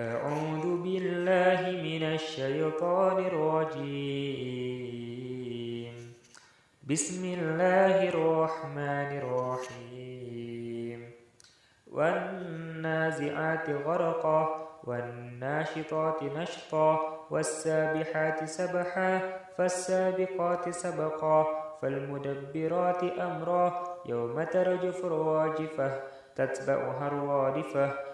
أعوذ بالله من الشيطان الرجيم. بسم الله الرحمن الرحيم. والنازعات غرقا والناشطات نشطا والسابحات سبحا فالسابقات سبقا فالمدبرات أمرا يوم ترجف الواجفة تتبعها الرادفة.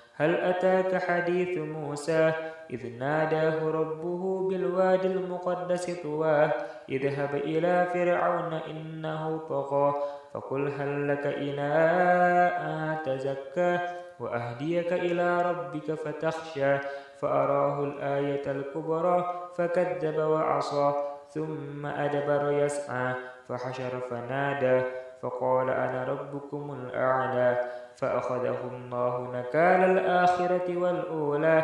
هل أتاك حديث موسى؟ إذ ناداه ربه بالوادي المقدس طواه اذهب إلى فرعون إنه طغى فقل هل لك إلى أن تزكى؟ وأهديك إلى ربك فتخشى فأراه الآية الكبرى فكذب وعصى ثم أدبر يسعى فحشر فنادى فقال أنا ربكم الأعلى فأخذه الله نكال الآخرة والأولى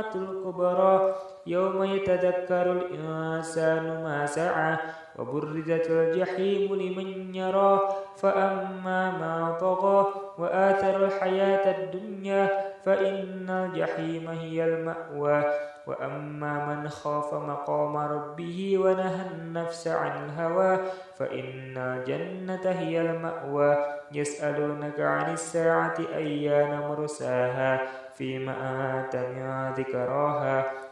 الطامة الكبرى. يوم يتذكر الإنسان ما سعى وبرزت الجحيم لمن يرى فأما ما طغى وآثر الحياة الدنيا فإن الجحيم هي المأوى وأما من خاف مقام ربه ونهى النفس عن الهوى فإن الجنة هي المأوى يسألونك عن الساعة أيان مرساها فيما أنت من ذكراها